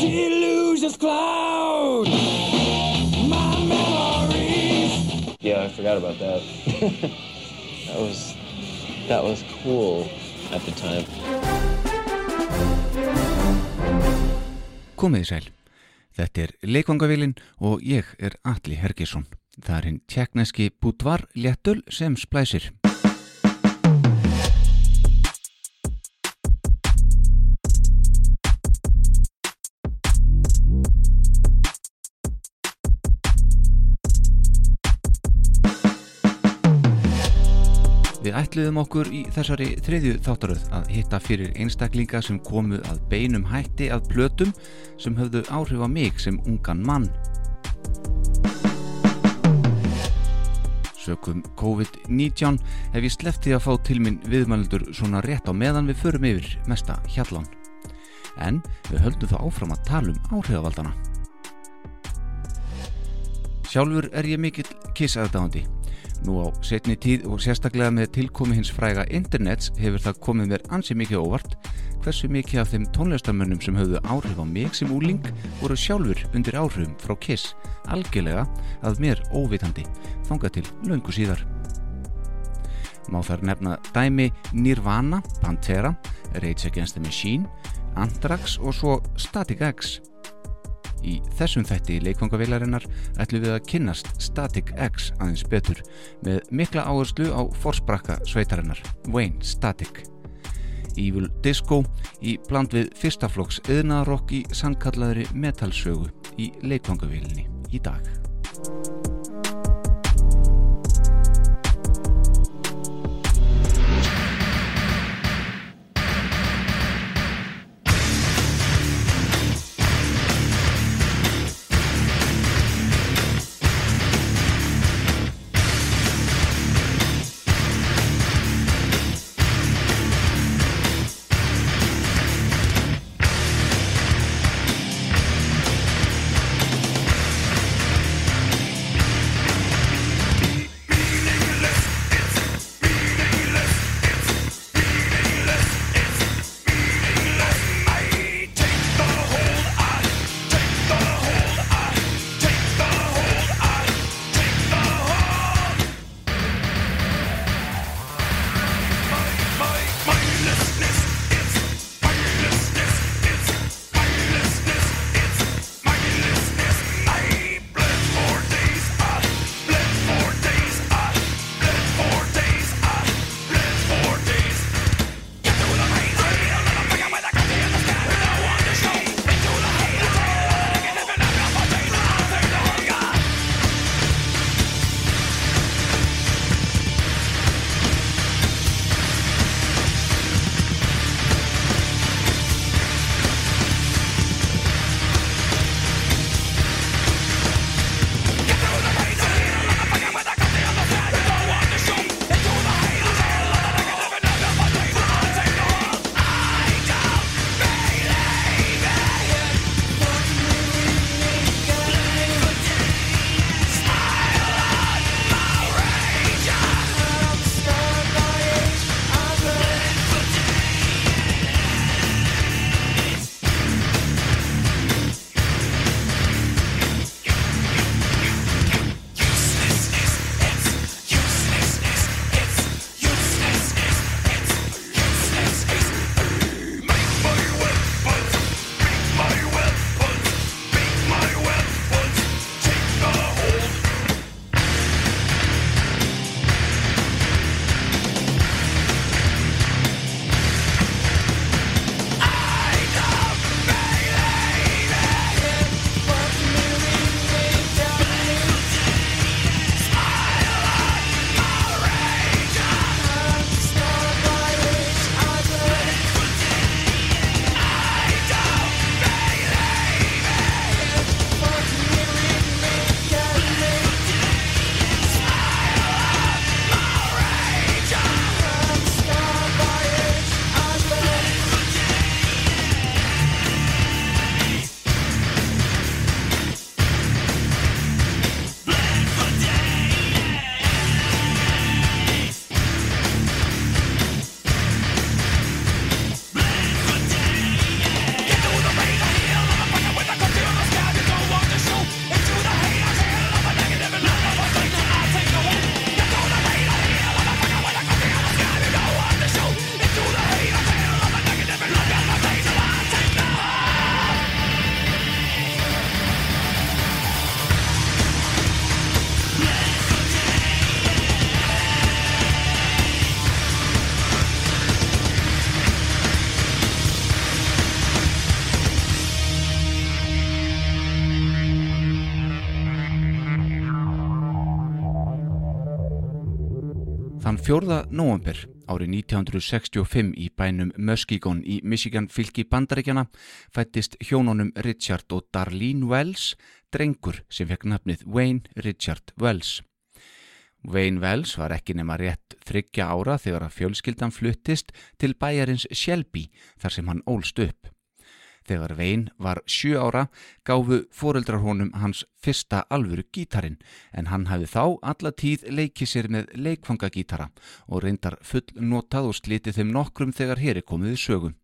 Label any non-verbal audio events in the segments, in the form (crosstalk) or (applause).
delusions cloud my memories. Yeah, I forgot about that. (laughs) that was that was cool at the time. Komið í sæl. Þetta er Leikvangavílin og ég er Alli Hergesson. Það er hinn tjekkneski Budvar Léttul sem splæsir. Ætluðum okkur í þessari þriðju þáttaröð að hitta fyrir einstaklinga sem komu að beinum hætti að plötum sem höfðu áhrif á mig sem ungan mann. Sökum COVID-19 hef ég slepptið að fá til minn viðmælundur svona rétt á meðan við förum yfir mesta hjallán. En við höldum þá áfram að tala um áhrifavaldana. Sjálfur er ég mikill kissaðdáðandi. Nú á setni tíð og sérstaklega með tilkomi hins fræga internets hefur það komið mér ansi mikið óvart hversu mikið af þeim tónlistamönnum sem höfðu áhrif á mig sem úling voru sjálfur undir áhrifum frá Kiss algjörlega að mér óvitandi þangað til löngu síðar. Má þar nefna dæmi Nirvana, Pantera, Rage Against the Machine, Anthrax og svo Static X. Í þessum þætti leikvangavilarinnar ætlum við að kynnast Static X aðeins betur með mikla áherslu á forsprakka sveitarinnar, Wayne Static. Evil Disco í bland við fyrstaflokks yðnaðarokk í sannkallaðri metalsögu í leikvangavilinni í dag. 4. november árið 1965 í bænum Muskegon í Michigan fylki bandaríkjana fættist hjónunum Richard og Darlene Wells, drengur sem fekk nafnið Wayne Richard Wells. Wayne Wells var ekki nema rétt þryggja ára þegar að fjölskyldan fluttist til bæjarins Shelby þar sem hann ólst upp. Þegar Vein var sjö ára gáfu fóreldrar honum hans fyrsta alvöru gítarin en hann hafi þá alla tíð leikið sér með leikfangagítara og reyndar full notað og slitið þeim nokkrum þegar heri komiði sögum.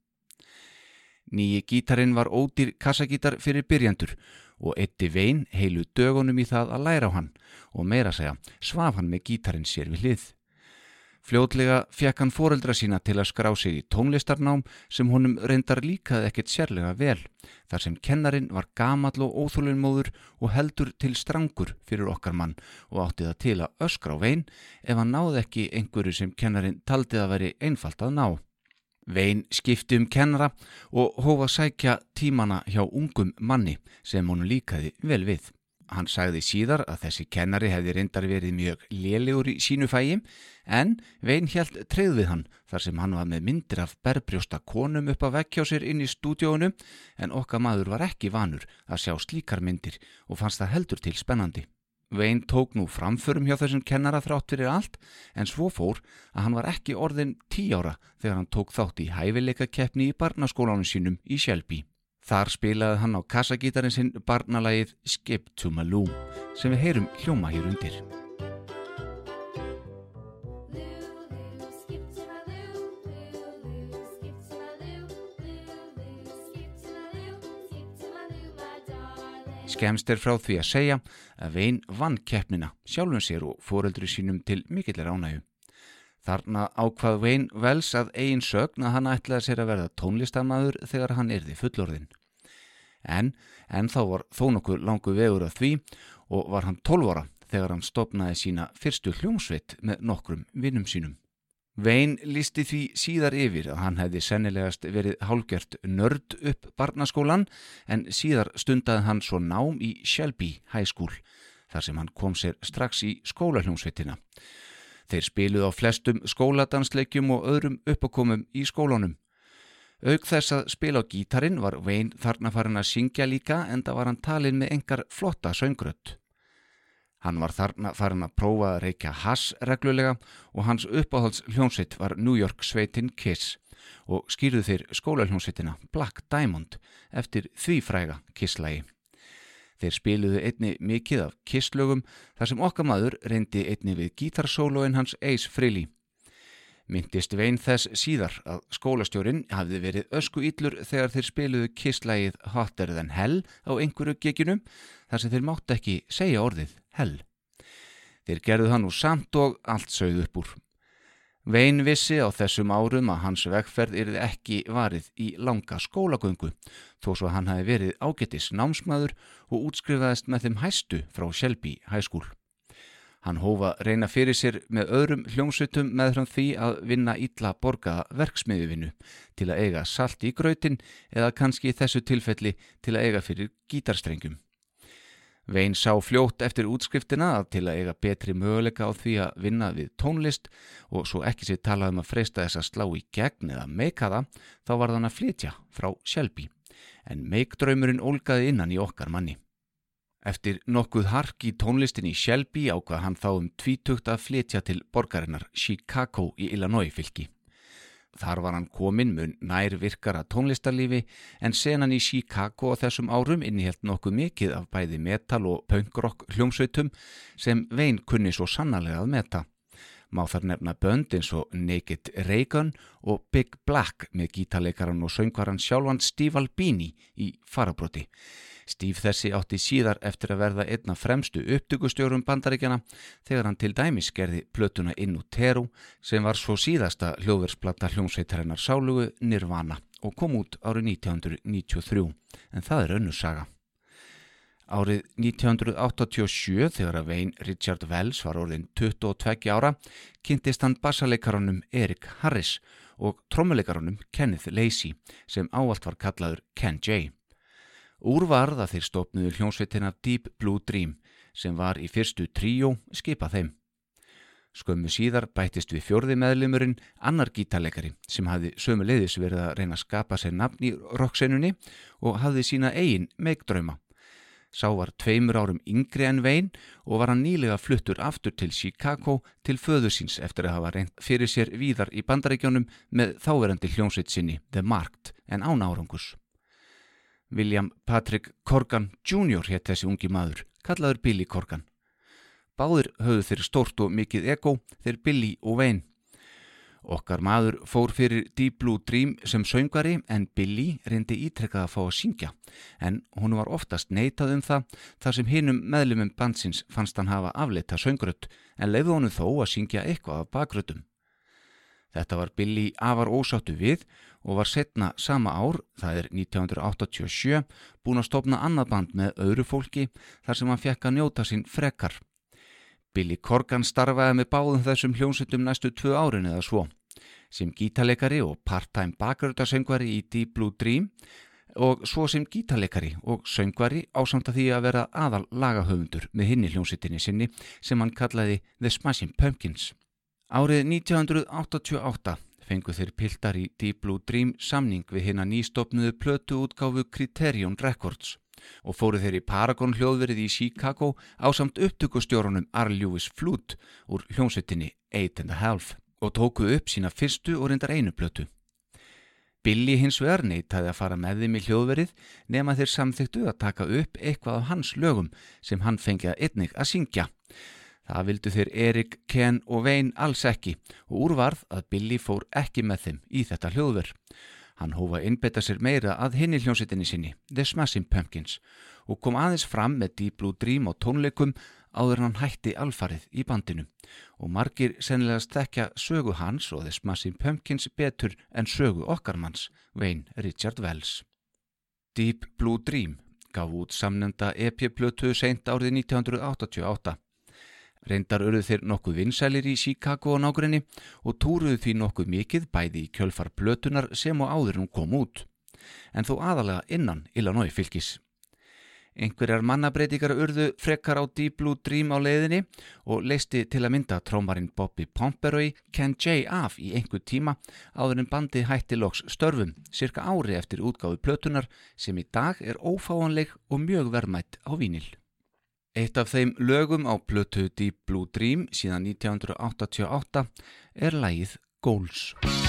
Nýji gítarin var ódýr kassagítar fyrir byrjandur og eitti Vein heilu dögunum í það að læra á hann og meira segja svaf hann með gítarin sér við hlið. Fljótlega fekk hann foreldra sína til að skrá sig í tónlistarnám sem honum reyndar líkaði ekkert sérlega vel, þar sem kennarin var gamall og óþúlinmóður og heldur til strangur fyrir okkar mann og átti það til að öskra á vein ef hann náði ekki einhverju sem kennarin taldi að veri einfalt að ná. Vein skipti um kennara og hófa sækja tímana hjá ungum manni sem honum líkaði vel við. Hann sagði síðar að þessi kennari hefði reyndar verið mjög lélegur í sínu fægi en Vein hjælt treyð við hann þar sem hann var með myndir af berbrjósta konum upp að vekkjá sér inn í stúdjónu en okkar maður var ekki vanur að sjá slíkar myndir og fannst það heldur til spennandi. Vein tók nú framförum hjá þessum kennara þrátt fyrir allt en svo fór að hann var ekki orðin tí ára þegar hann tók þátt í hæfileika keppni í barnaskólanum sínum í Shelby. Þar spilaði hann á kassagítarinn sinn barnalagið Skip to Malou sem við heyrum hljóma hér undir. Skemst er frá því að segja að Vein vann keppnina sjálfum sér og foreldri sínum til mikillir ánægu. Þarna ákvað Wayne Wells að eigin sögn að hann ætlaði sér að verða tónlistamæður þegar hann erði fullorðin. En, en þá var þó nokkuð langu vegur af því og var hann 12 ára þegar hann stopnaði sína fyrstu hljómsveit með nokkrum vinnum sínum. Wayne listi því síðar yfir að hann hefði sennilegast verið hálgjört nörd upp barnaskólan en síðar stundaði hann svo nám í Shelby High School þar sem hann kom sér strax í skólahljómsveitina. Þeir spiluð á flestum skóladansleikjum og öðrum uppákomum í skólunum. Aug þess að spila á gítarin var Wayne þarna farin að syngja líka en það var hann talin með engar flotta söngrött. Hann var þarna farin að prófa að reykja hass reglulega og hans uppáhalds hljómsveit var New York sveitin Kiss og skýruð þeir skólahljómsveitina Black Diamond eftir því fræga Kiss-lægi. Þeir spiluðu einni mikið af kistlögum þar sem okkar maður reyndi einni við gítarsólóin hans Ace Frehley. Myndist vein þess síðar að skólastjórin hafði verið ösku íllur þegar þeir spiluðu kistlægið Hotter than Hell á einhverju geginu þar sem þeir mátt ekki segja orðið Hell. Þeir gerðu hann úr samt og allt sögð upp úr. Vein vissi á þessum árum að hans vegferð yrði ekki varið í langa skólagöngu þó svo hann hafi verið ágetis námsmaður og útskrifaðist með þeim hæstu frá Shelby High School. Hann hófa reyna fyrir sér með öðrum hljómsutum með frá því að vinna ítla borgaða verksmiðuvinnu til að eiga salt í gröytin eða kannski í þessu tilfelli til að eiga fyrir gítarstrengjum. Vein sá fljótt eftir útskriftina að til að eiga betri möguleika á því að vinna við tónlist og svo ekki sér talað um að freysta þess að slá í gegn eða meika það, þá var þann að flytja frá Shelby. En meikdraumurinn ólgaði innan í okkar manni. Eftir nokkuð hark í tónlistin í Shelby ákvað hann þá um tvítugt að flytja til borgarinnar Chicago í Illinois fylki. Þar var hann komin mun nær virkara tónlistarlífi en senan í Chicago á þessum árum innihjalt nokkuð mikið af bæði metal og punkrock hljómsveitum sem vein kunni svo sannarlega að meta. Má þar nefna bönd eins og Naked Reagan og Big Black með gítarleikaran og söngvaran sjálfan Steve Albini í farabroti. Steve þessi átti síðar eftir að verða einna fremstu upptökustjórum bandaríkjana þegar hann til dæmis gerði plötuna Innutero sem var svo síðasta hljóðversplata hljómsveitarinnar sálugu Nirvana og kom út árið 1993 en það er önnur saga. Árið 1987 þegar að veginn Richard Wells var orðin 22 ára kynntist hann bassaleikaronum Erik Harris og trommuleikaronum Kenneth Lacey sem áallt var kallaður Ken J. Úrvarð að þeir stopnuðu hljómsveitina Deep Blue Dream sem var í fyrstu tríó skipa þeim. Skömmu síðar bættist við fjórði meðlumurinn annar gítarleikari sem hafði sömu leiðis verið að reyna að skapa sér nafn í rocksennunni og hafði sína eigin meikdrauma. Sá var tveimur árum yngri en vein og var hann nýlega fluttur aftur til Chicago til föðu síns eftir að hafa reynd fyrir sér víðar í bandaríkjónum með þáverandi hljómsveit sinni The Marked en án árangus. William Patrick Corgan Jr. hétt þessi ungi maður, kallaður Billy Corgan. Báðir höfðu þeir stort og mikið ego, þeir Billy og Wayne. Okkar maður fór fyrir Deep Blue Dream sem söngari en Billy reyndi ítrekkað að fá að syngja en hún var oftast neitað um það þar sem hinnum meðlumum bandsins fannst hann hafa afleita söngrött en leiði honum þó að syngja eitthvað af bakrötum. Þetta var Billy afar ósáttu við og var setna sama ár, það er 1987, búin að stopna annað band með öðru fólki þar sem hann fekk að njóta sín frekar Billy Corgan starfaði með báðum þessum hljómsveitum næstu tvö árin eða svo sem gítarleikari og part-time bakgröðarsöngvari í Deep Blue Dream og svo sem gítarleikari og söngvari ásamt að því að vera aðal lagahöfundur með hinni hljómsveitinni sinni sem hann kallaði The Smashing Pumpkins. Árið 1988 fengu þeir piltar í Deep Blue Dream samning við hinn að nýstopnuðu plötu útgáfu Criterion Records og fóru þeir í Paragon hljóðverið í Chicago á samt upptökustjórunum Arl Lewis Flute úr hljómsveitinni Eight and a Half og tóku upp sína fyrstu og reyndar einu plötu. Billy hins vegar neytaði að fara með þeim í hljóðverið nema þeir samþyktu að taka upp eitthvað af hans lögum sem hann fengi að einnig að syngja. Það vildu þeir Erik, Ken og Wayne alls ekki og úrvarð að Billy fór ekki með þeim í þetta hljóðverð. Hann hófa innbetta sér meira að hinni hljómsettinni sinni, The Smashing Pumpkins, og kom aðeins fram með Deep Blue Dream og tónleikum áður hann hætti alfarið í bandinu og margir sennilega stekja sögu hans og The Smashing Pumpkins betur en sögu okkarmanns, Wayne Richard Wells. Deep Blue Dream gaf út samnenda EP-plötu seint árið 1988 Reyndar urðu þeir nokkuð vinsælir í Chicago og nágrinni og túruðu því nokkuð mikið bæði í kjölfar blötunar sem og áður hún kom út. En þó aðalega innan Illinois fylgis. Einhverjar mannabreitikar urðu frekkar á Deep Blue Dream á leiðinni og leisti til að mynda trómarinn Bobby Pomperoy Ken J. af í einhver tíma áður en bandi hætti loks störfum cirka ári eftir útgáðu plötunar sem í dag er ófáanleg og mjög verðmætt á vínil. Eitt af þeim lögum á plötu Deep Blue Dream síðan 1988 er lægið Goals.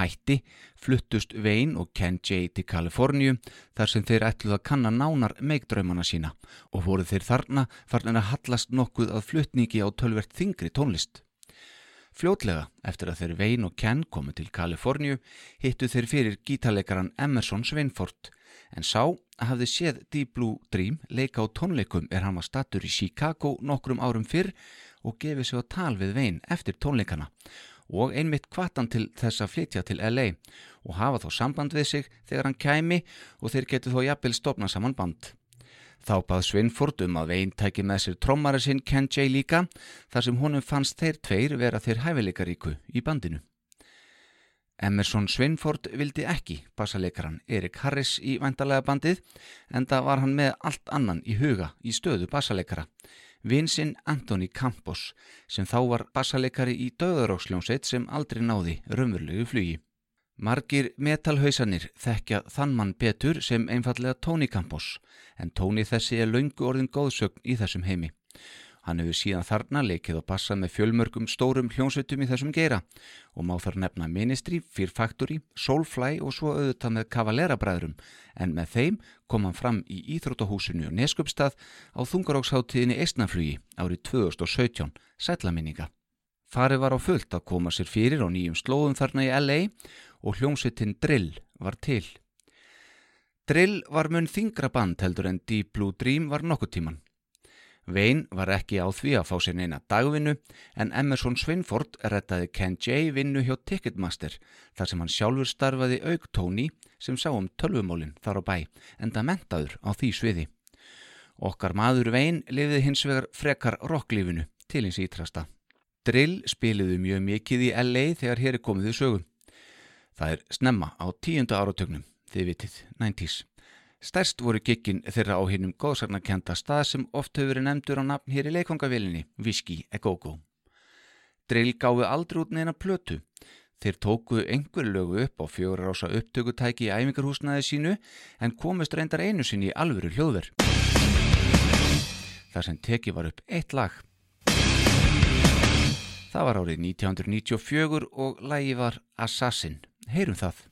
Hætti, fluttust Wayne og Ken J. til Kaliforníu þar sem þeir ætluð að kanna nánar meikdraumana sína og voru þeir þarna farnir að hallast nokkuð að flutningi á tölvert þingri tónlist. Fljótlega, eftir að þeir Wayne og Ken komu til Kaliforníu, hittu þeir fyrir gítarleikaran Emerson Svinford en sá hafði séð Deep Blue Dream leika á tónleikum er hann var stattur í Chicago nokkrum árum fyrr og gefið sig á tal við Wayne eftir tónleikana og einmitt kvatan til þess að flytja til LA og hafa þó samband við sig þegar hann kæmi og þeir getur þó jafnvel stopna saman band. Þá bað Svinford um að veginn tæki með sér trommari sinn Ken J líka þar sem honum fannst þeir tveir vera þeir hæfileikaríku í bandinu. Emerson Svinford vildi ekki bassaleikaran Erik Harris í vandalega bandið en það var hann með allt annan í huga í stöðu bassaleikara vinsinn Antoni Campos sem þá var bassaleikari í döðaróksljónsveit sem aldrei náði raunverulegu flugi. Margir metalhauðsanir þekkja þann mann betur sem einfallega Tony Campos en Tony þessi er laungu orðin góðsögn í þessum heimi. Hann hefur síðan þarna leikið og passað með fjölmörgum stórum hljónsveitum í þessum geira og má þar nefna Ministry, Fear Factory, Soulfly og svo auðvitað með Cavalera-bræðrum en með þeim kom hann fram í Íþróttahúsinu og Neskjöpstað á þungaróksháttíðinni Eistnaflugi árið 2017, sætlaminninga. Farið var á fullt að koma sér fyrir á nýjum slóðum þarna í LA og hljómsveitin Drill var til. Drill var mun þingra band heldur en Deep Blue Dream var nokkuð tíman. Vein var ekki á því að fá sér neina dagvinnu en Emerson Svinford rettaði Ken J. vinnu hjá Ticketmaster þar sem hann sjálfur starfaði auktóni sem sá um tölvumólinn þar á bæ en það mentaður á því sviði. Okkar maður Vein lifið hins vegar frekar rocklífinu til hins ítrasta. Drill spiliðu mjög mikið í LA þegar hér er komið í sögum. Það er snemma á tíunda áratögnum, þið vitið, 90's. Stærst voru kikkin þeirra á hinnum góðsagnarkenda stað sem oft hefur verið nefndur á nafn hér í leikongavilinni, Whisky a Go-Go. Drill gáði aldrei út neina plötu. Þeir tóku einhver lögu upp á fjóra rása upptökutæki í æfingarhúsnaði sínu en komist reyndar einu sinni í alvöru hljóðver. Þar sem teki var upp eitt lag. Það var árið 1994 og lagi var Assassin. Heyrum það.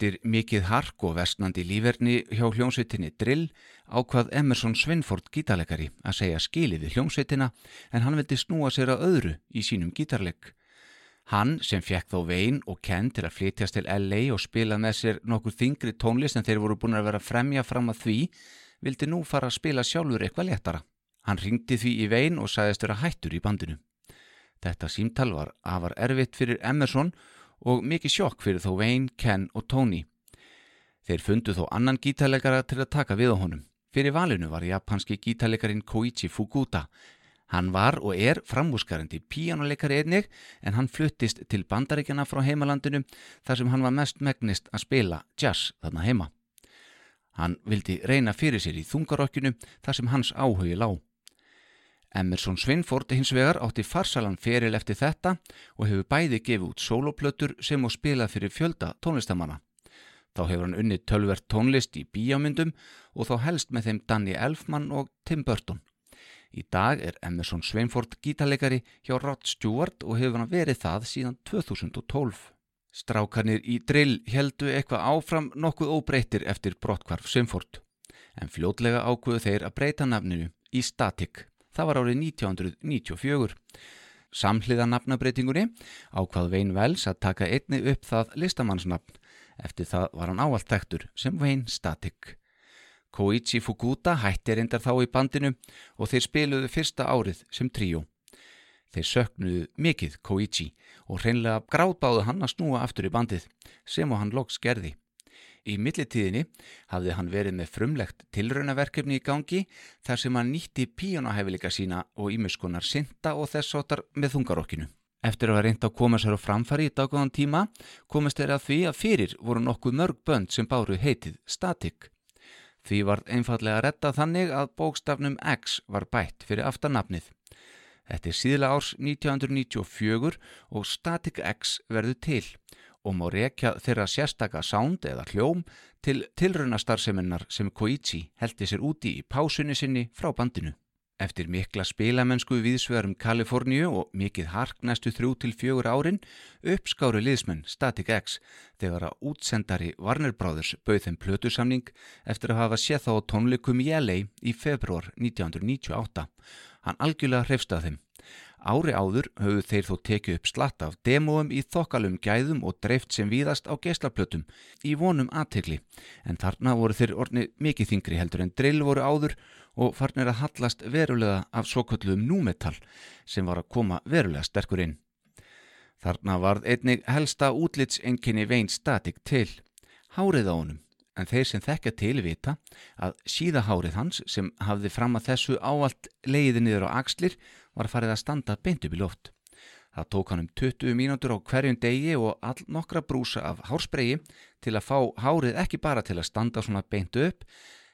Eftir mikið hark og versnandi líferni hjá hljómsveitinni Drill ákvað Emerson Svinford gítarleikari að segja skilið við hljómsveitina en hann vildi snúa sér að öðru í sínum gítarleik. Hann sem fekk þó vegin og kenn til að flytjast til LA og spila með sér nokkur þingri tónlist en þeir voru búin að vera fremja fram að því vildi nú fara að spila sjálfur eitthvað léttara. Hann ringdi því í vegin og sagðist vera hættur í bandinu. Þetta símtal var afar erfitt fyrir Emerson og og mikið sjokk fyrir þó Wayne, Ken og Tony. Þeir fundu þó annan gítarleikara til að taka við á honum. Fyrir valinu var japanski gítarleikarin Koichi Fukuda. Hann var og er framhúsgarandi píjánuleikari einnig en hann fluttist til bandaríkjana frá heimalandinu þar sem hann var mest megnist að spila jazz þarna heima. Hann vildi reyna fyrir sér í þungarokkinu þar sem hans áhugi lág. Emerson Svinford hins vegar átti farsalan feril eftir þetta og hefur bæði gefið út soloplötur sem og spilað fyrir fjölda tónlistamanna. Þá hefur hann unnið tölvert tónlist í bíjámyndum og þá helst með þeim Danny Elfman og Tim Burton. Í dag er Emerson Svinford gítarleikari hjá Rod Stewart og hefur hann verið það síðan 2012. Strákanir í drill heldu eitthvað áfram nokkuð óbreytir eftir brottkvarf Svinford en fljótlega ákvöðu þeir að breyta nafninu í Static. Það var árið 1994. Samhliða nafnabreitingunni ákvað Vein Vels að taka einni upp það listamannsnafn. Eftir það var hann áallt tektur sem Vein Static. Koichi Fukuda hætti reyndar þá í bandinu og þeir spiluðu fyrsta árið sem tríu. Þeir söknuðu mikið Koichi og hreinlega gráðbáðu hann að snúa aftur í bandið sem og hann loks gerði. Í millitíðinni hafði hann verið með frumlegt tilraunaverkefni í gangi þar sem hann nýtti píjónahæfileika sína og ímiskunar synda og þess sótar með þungarokkinu. Eftir að vera reynd að koma sér á framfæri í daggóðan tíma komist þeir að því að fyrir voru nokkuð mörg bönd sem báru heitið Static. Því var einfallega að retta þannig að bókstafnum X var bætt fyrir aftanapnið. Þetta er síðla árs 1994 og Static X verður til og má rekja þeirra sérstaka sound eða hljóm til tilraunastarseminnar sem Koichi heldi sér úti í pásunni sinni frá bandinu. Eftir mikla spilamennsku viðsvegarum Kaliforníu og mikið hark næstu þrjú til fjögur árin uppskáru liðsmenn Static X þegar að útsendari Warner Brothers bauð þeim plötusamning eftir að hafa séð þá tónleikum í LA í februar 1998. Hann algjörlega hrefstað þeim. Ári áður höfðu þeir þó tekið upp slatt af demóum í þokkalum gæðum og dreift sem víðast á geislaplötum í vonum aðtegli en þarna voru þeir orni mikið þingri heldur en drill voru áður og farnir að hallast verulega af svo kölluðum númetall sem var að koma verulega sterkur inn. Þarna varð einnig helsta útlitsenginni vein statik til, hárið á honum en þeir sem þekka til vita að síðahárið hans sem hafði fram að þessu áallt leiði niður á axlir var farið að standa beint upp í loft. Það tók hann um 20 mínútur á hverjum degi og all nokkra brúsa af hárspregi til að fá hárið ekki bara til að standa svona beint upp,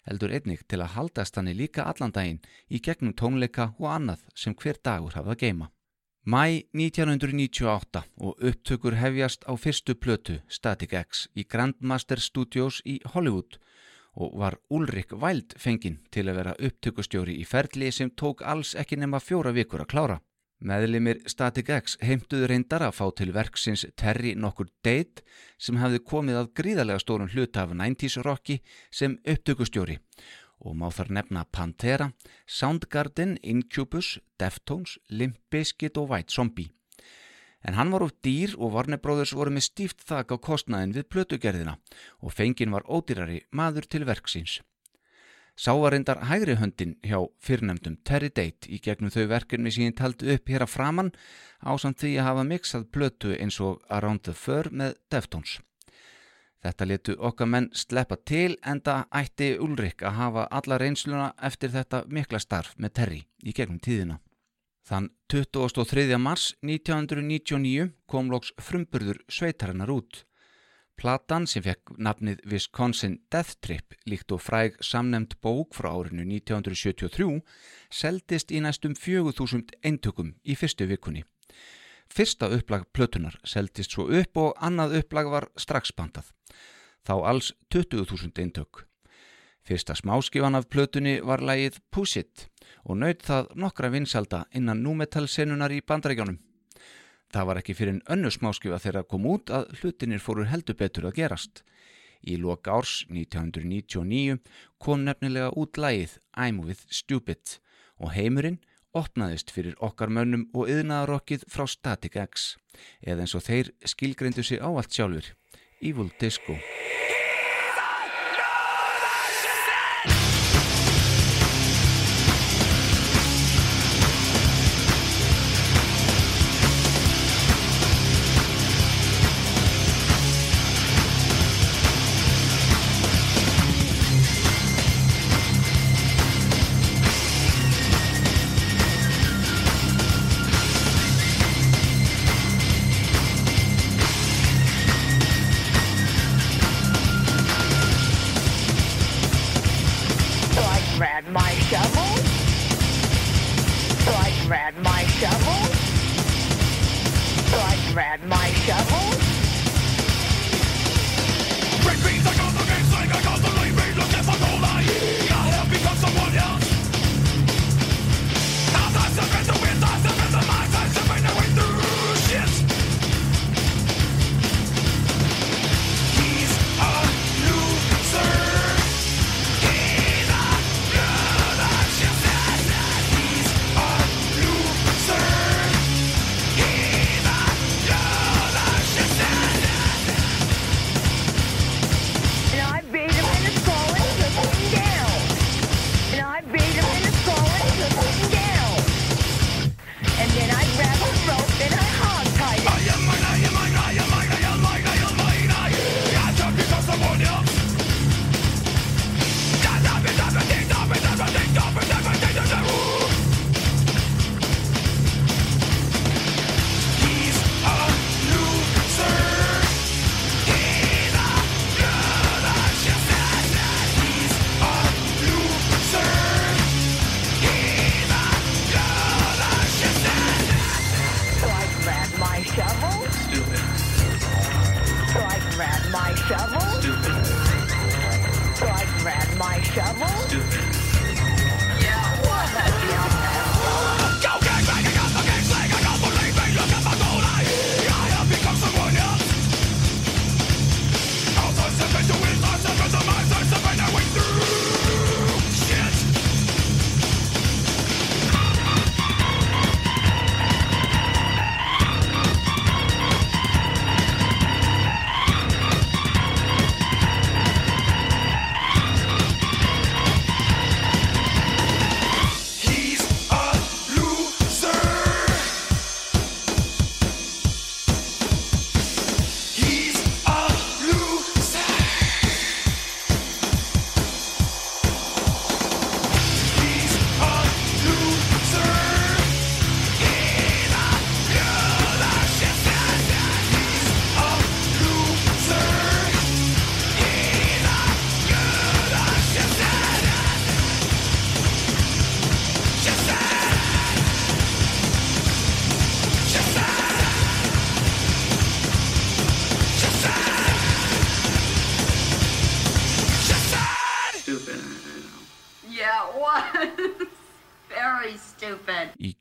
heldur einnig til að haldast hann líka allan daginn í gegnum tónleika og annað sem hver dagur hafði að geima. Mæ 1998 og upptökur hefjast á fyrstu plötu Static X í Grandmaster Studios í Hollywood og var Ulrik Wild fenginn til að vera upptökustjóri í ferli sem tók alls ekki nema fjóra vikur að klára. Meðlimir Static X heimtuðu reyndar að fá til verksins Terry nokkur date sem hefði komið að gríðarlega stórun hluta af 90's rocki sem upptökustjóri og má þar nefna Pantera, Soundgarden, Incubus, Deftones, Limp Bizkit og White Zombie en hann var of dýr og Varnebróðurs voru með stíft þak á kostnaðin við plötugerðina og fengin var ódýrari maður til verksins. Sá var reyndar hægri höndin hjá fyrrnemdum Terry Date í gegnum þau verkefni síðan taldu upp hér að framann á samt því að hafa mixað plötu eins og Around the Fur með Deftones. Þetta letu okkar menn sleppa til en það ætti Ulrik að hafa alla reynsluna eftir þetta mikla starf með Terry í gegnum tíðina. Þann 23. mars 1999 kom loks frumburður sveitarinnar út. Platan sem fekk nafnið Wisconsin Death Trip líkt og fræg samnemd bók frá árinu 1973 seldist í næstum 4000 eintökum í fyrstu vikunni. Fyrsta upplag plötunar seldist svo upp og annað upplag var strax bandað. Þá alls 20.000 eintök. Fyrsta smáskifan af plötunni var lægið Push It og naut það nokkra vinsalda innan númetalsenunar í bandarækjónum. það var ekki fyrir en önnu smáskjöfa þegar að kom út að hlutinir fóru heldur betur að gerast. Í loka árs 1999 kom nefnilega út lægið I'm with Stupid og heimurinn opnaðist fyrir okkar mönnum og yðnaðarokkið frá Static X eða eins og þeir skilgreindu sig á allt sjálfur, Evil Disco.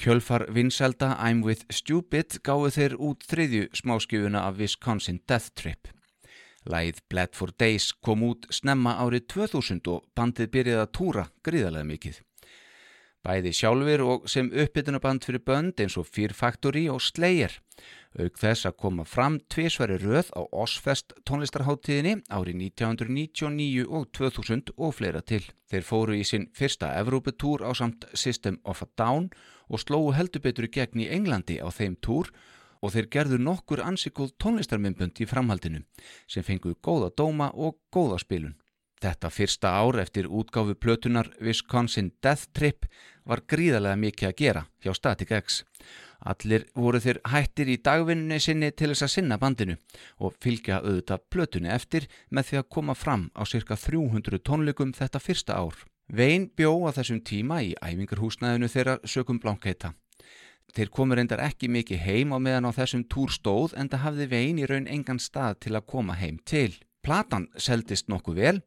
Kjölfar vinselda I'm with Stupid gáðu þeir út þriðju smáskjöfuna af Wisconsin Death Trip. Læð Bled for Days kom út snemma árið 2000 og bandið byrjaði að túra gríðarlega mikið. Bæði sjálfur og sem uppbytunaband fyrir bönd eins og Fear Factory og Slayer. Auk þess að koma fram tvísværi röð á Osfest tónlistarháttíðinni árið 1999 og 2000 og fleira til. Þeir fóru í sinn fyrsta Evróputúr á samt System of a Down og slóu heldur betur í gegn í Englandi á þeim túr og þeir gerðu nokkur ansikul tónlistarmyndbund í framhaldinu sem fengu góða dóma og góða spilun. Þetta fyrsta ár eftir útgáfu plötunar Wisconsin Death Trip var gríðarlega mikið að gera hjá Static X. Allir voru þeir hættir í dagvinnunni sinni til þess að sinna bandinu og fylgja auðvitað plötunni eftir með því að koma fram á cirka 300 tónleikum þetta fyrsta ár. Vein bjó að þessum tíma í æfingarhúsnaðinu þeirra sökum blankheita. Þeir komur endar ekki mikið heim á meðan á þessum túr stóð en það hafði vegin í raun engan stað til að koma heim til. Platan seldist nokkuð vel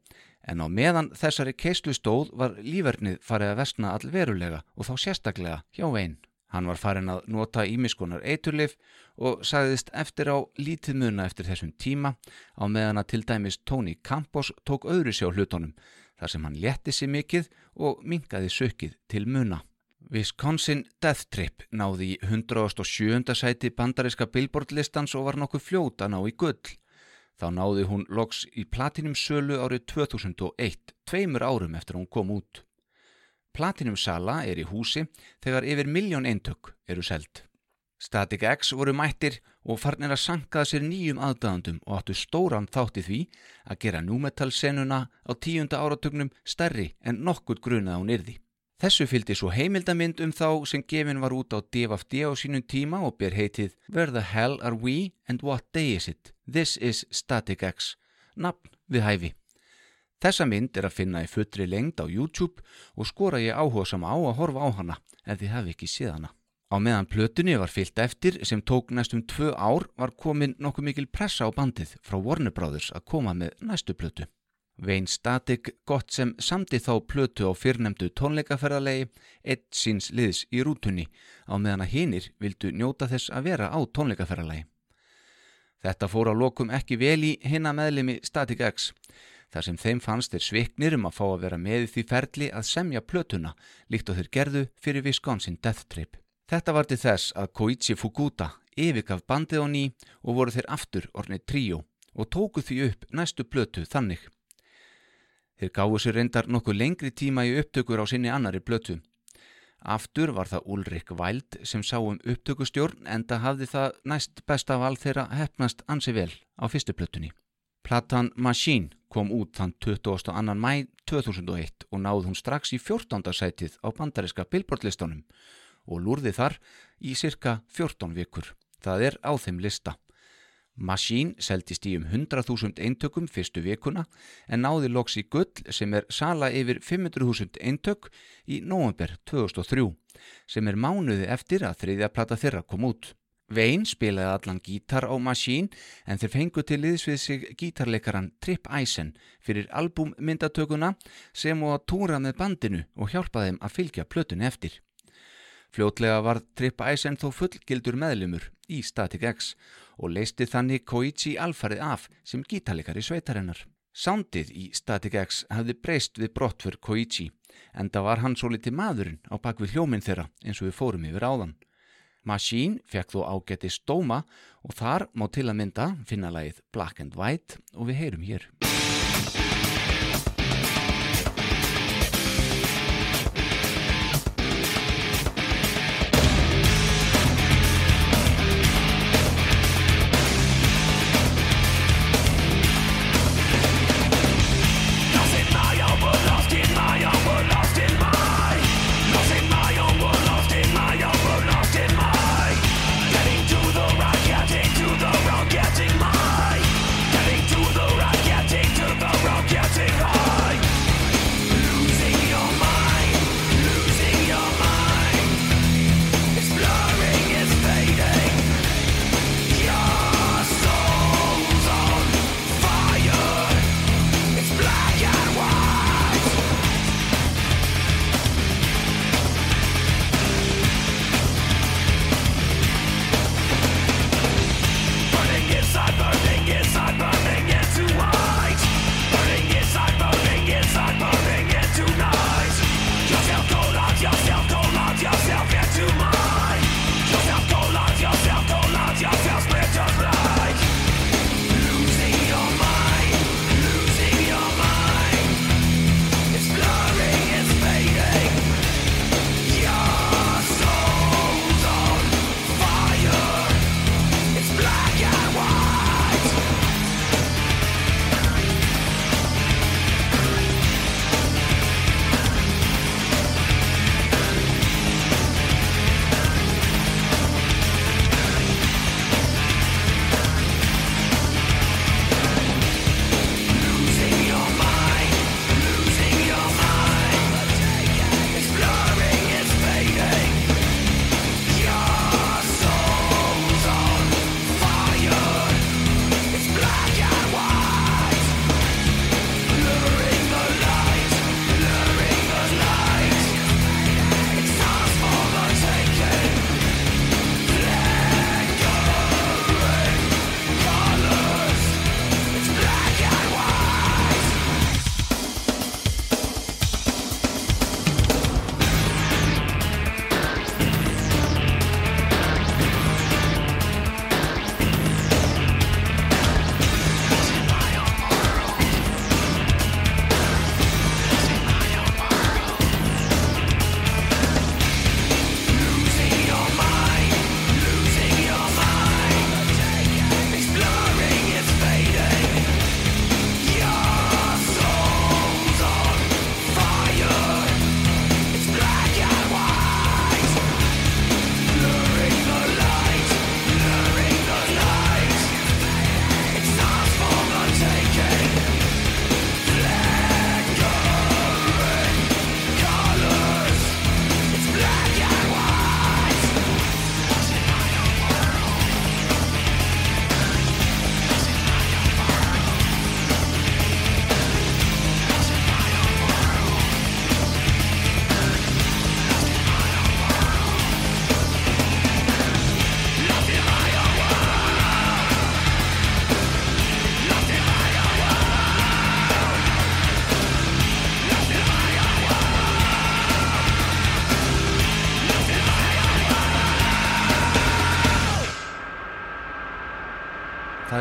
en á meðan þessari keislu stóð var lífernið farið að versna allverulega og þá sérstaklega hjá vegin. Hann var farin að nota ímiskonar eiturlif og sagðist eftir á lítið muna eftir þessum tíma á meðan að til dæmis Tony Campos tók öðru sér á hlutunum þar sem hann létti sér mikið og mingaði sökið til muna. Wisconsin Death Trip náði í 107. sæti bandariska billboardlistans og var nokkuð fljóta ná í gull. Þá náði hún loks í platinum sölu árið 2001, tveimur árum eftir hún kom út. Platinum Sala er í húsi þegar yfir miljón eintök eru seld. Static X voru mættir og farnir að sankaða sér nýjum aðdæðandum og áttu stóran þátti því að gera númetal senuna á tíunda áratugnum stærri en nokkur grunað hún yrði. Þessu fylgdi svo heimildamind um þá sem gefin var út á DFD á sínum tíma og ber heitið Where the hell are we and what day is it? This is Static X. Nafn við hæfi. Þessa mynd er að finna í fullri lengd á YouTube og skora ég áhuga sama á að horfa á hana ef þið hafi ekki séð hana. Á meðan plötunni var fyllt eftir sem tók næstum tvö ár var komin nokkuð mikil pressa á bandið frá Warner Brothers að koma með næstu plötu. Vein Static gott sem samti þá plötu á fyrrnemdu tónleikaferðarlegi eitt síns liðs í rútunni á meðan að hinnir vildu njóta þess að vera á tónleikaferðarlegi. Þetta fór á lokum ekki vel í hinna meðlimi Static X þar sem þeim fannst þeir sviknir um að fá að vera með því ferli að semja plötuna líkt og þeir gerðu fyrir Wisconsin Death Trip. Þetta var til þess að Koichi Fukuda yfirgaf bandið á ný og voru þeir aftur ornið tríó og tóku því upp næstu plötu þannig. Þeir gáðu sér reyndar nokkuð lengri tíma í upptökur á sinni annari plötu. Aftur var það Ulrik Wild sem sá um upptökustjórn en það hafði það næst besta val þeirra hefnast ansi vel á fyrstu plötunni. Platan Machine kom út þann 22. mæ 2001 og náð hún strax í 14. sætið á bandariska billboardlistunum og lúrði þar í cirka 14 vikur. Það er á þeim lista. Machine seldist í um 100.000 eintökum fyrstu vikuna en náði loks í gull sem er sala yfir 500.000 eintök í november 2003 sem er mánuði eftir að þriðja plata þeirra kom út. Vein spilaði allan gítar á Machine en þeir fengu til liðs við sig gítarleikaran Trip Eisen fyrir albúmmyndatökuna sem og að túra með bandinu og hjálpa þeim að fylgja plötun eftir. Fljótlega var Trip Eisen þó fullgildur meðlumur í Static X og leisti þannig Koichi alfarið af sem gítarleikari sveitarinnar. Soundið í Static X hafði breyst við brottfur Koichi en það var hann svo liti maðurinn á bakvið hljóminn þeirra eins og við fórum yfir áðan. Machine fekk þó ágætti stóma og þar má til að mynda finna lagið Black and White og við heyrum hér.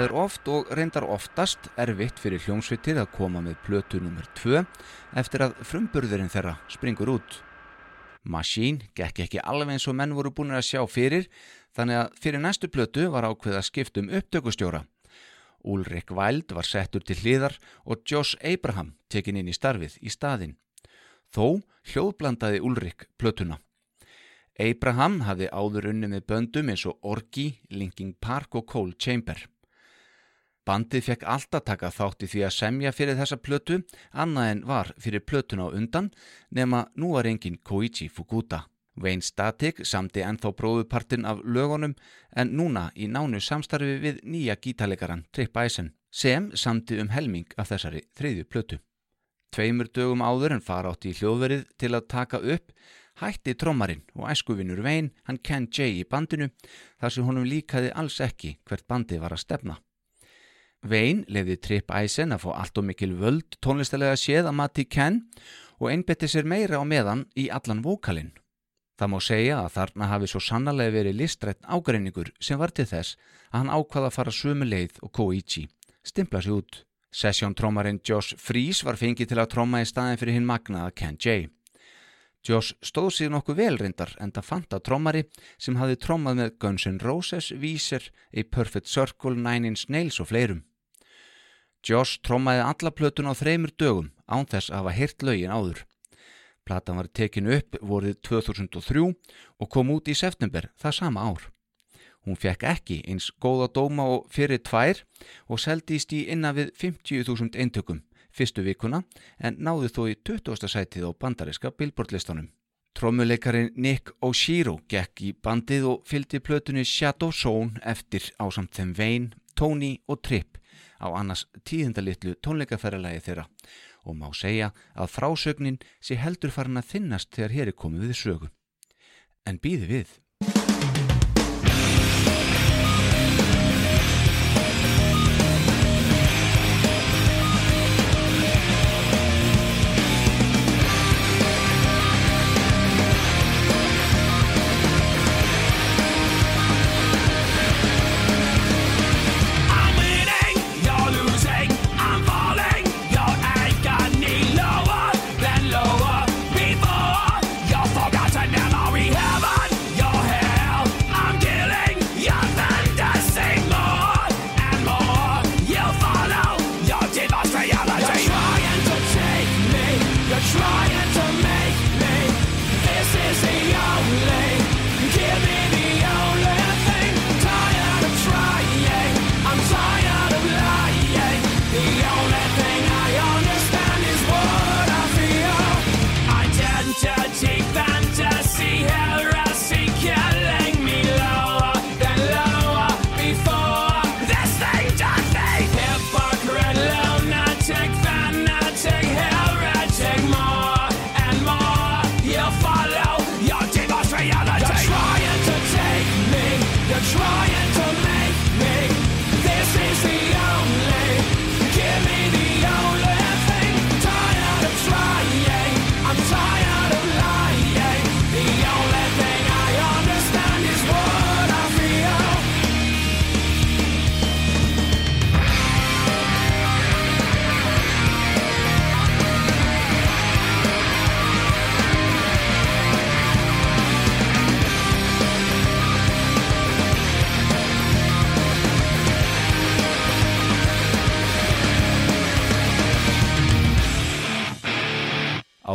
Er oft og reyndar oftast erfitt fyrir hljómsveitir að koma með plötu nr. 2 eftir að frumburðurinn þeirra springur út. Machine gekk ekki alveg eins og menn voru búin að sjá fyrir þannig að fyrir næstu plötu var ákveð að skiptum upptökustjóra. Ulrik Wild var settur til hliðar og Josh Abraham tekin inn í starfið í staðinn. Þó hljóðblandaði Ulrik plötuna. Abraham hafði áður unni með böndum eins og Orgi, Linking Park og Cold Chamber. Bandið fekk alltaf taka þátt í því að semja fyrir þessa plötu, annað en var fyrir plötuna á undan, nema nú var engin Koichi Fukuda. Wayne Static samti ennþá bróðupartin af lögunum en núna í nánu samstarfi við nýja gítarleikaran Trip Eisen sem samti um helming af þessari þriðju plötu. Tveimur dögum áður en fara átt í hljóðverið til að taka upp hætti trommarinn og æskuvinur Wayne hann Ken Jay í bandinu þar sem honum líkaði alls ekki hvert bandi var að stefna. Wayne lefði Trip Eisen að fá allt og mikil völd tónlistalega séð að mati Ken og einbetti sér meira á meðan í allan vókalinn. Það má segja að þarna hafi svo sannarlega verið listrætt ágreiningur sem var til þess að hann ákvaða að fara sömu leið og Koichi, stimpla sig út. Sessjón-trómarinn Josh Fries var fengið til að tróma í staðin fyrir hinn magnaða Ken Jay. Josh stóð sig nokkuð velrindar en það fant að trómari sem hafi trómað með Guns N' Roses, Weezer, A Perfect Circle, Nine Inch Nails og fleirum. Josh trómaði alla plötun á þreymur dögum án þess að hafa hirt lögin áður. Platan var tekin upp vorið 2003 og kom út í september það sama ár. Hún fekk ekki eins góða dóma og fyrir tvær og seldist í innan við 50.000 eintökum fyrstu vikuna en náðu þó í 20. sætið á bandariska billboardlistanum. Trommuleikarin Nick Oshiro gekk í bandið og fylgdi plötunni Shadow Zone eftir á samt þeim Wayne, Tony og Tripp á annars tíðindalitlu tónleikaferralagi þeirra og má segja að frásögnin sé heldur farin að þinnast þegar hér er komið við sögu. En býði við.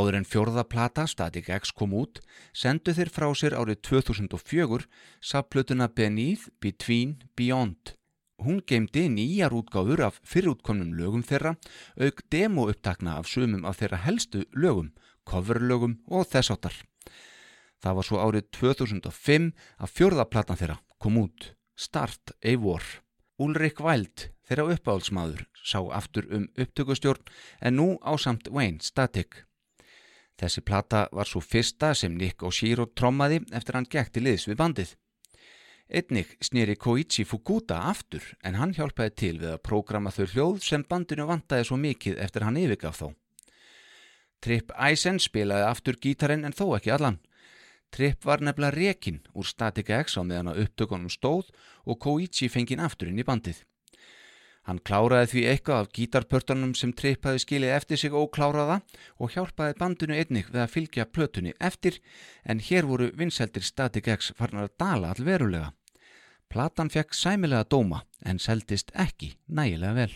Áður en fjórða plata Static X kom út, sendu þeir frá sér árið 2004 sapplötuna Beneath, Between, Beyond. Hún geymdi nýjar útgáfur af fyrirútkomnum lögum þeirra, auk demoupptakna af sumum af þeirra helstu lögum, coverlögum og þessáttar. Það var svo árið 2005 að fjórða platan þeirra kom út, Start a War. Ulrik Wild, þeirra uppáhaldsmaður, sá aftur um upptökustjórn en nú ásamt Wayne Static. Þessi plata var svo fyrsta sem Nick Oshiro trommaði eftir hann gekk til liðs við bandið. Einnig snýri Koichi Fukuda aftur en hann hjálpaði til við að prógrama þau hljóð sem bandinu vantaði svo mikið eftir hann yfirgaf þó. Trip Eisen spilaði aftur gítarinn en þó ekki allan. Trip var nefnilega rekin úr Static X á meðan að upptökunum stóð og Koichi fengið aftur inn í bandið. Hann kláraði því eitthvað af gítarpörtunum sem trippaði skilið eftir sig ókláraða og hjálpaði bandinu einnig við að fylgja plötunni eftir en hér voru vinseldir Static X farnar að dala allverulega. Platan fekk sæmilega dóma en seldist ekki nægilega vel.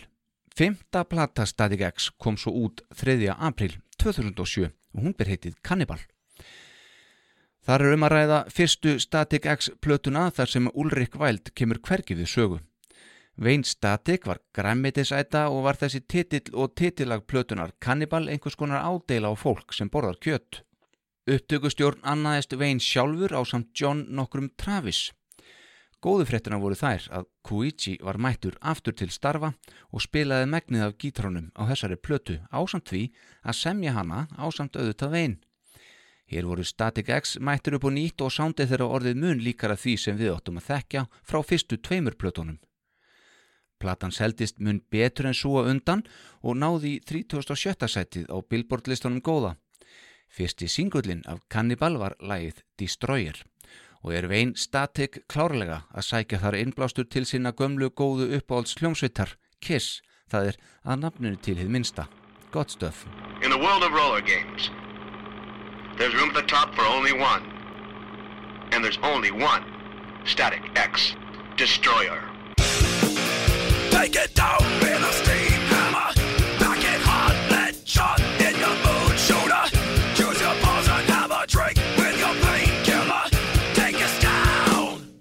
Fymta plata Static X kom svo út 3. april 2007 og hún ber heitið Cannibal. Þar er um að ræða fyrstu Static X plötuna þar sem Ulrik Væld kemur hvergi við sögu. Vein Static var græmitisæta og var þessi titill og titillag plötunar Cannibal einhvers konar ádeila á fólk sem borðar kjött. Upptökustjórn annaðist Vein sjálfur á samt John nokkrum Travis. Góðu fréttina voru þær að Koichi var mættur aftur til starfa og spilaði megnið af gítrónum á þessari plötu ásamt því að semja hana ásamt auðvitað Vein. Hér voru Static X mættur upp og nýtt og sándið þeirra orðið mun líkara því sem við óttum að þekkja frá fyrstu tveimur plötunum. Platan seldist mun betur en að undan og náði í 37. sætið á Billboard-listunum góða. Fyrsti singullin af Cannibal var lægið Destroyer og er vein Static klárlega að sækja þar innblástur til sinna gömlu góðu uppáhalds hljómsveitar, Kiss, það er að nafninu til hið minsta, gott stöf. In the world of roller games, there's room at the top for only one. And there's only one Static X Destroyer. Take it down with a steam hammer. Back it hard, let shot in your mood shooter. Choose your poison, have a drink with your painkiller. Take us down.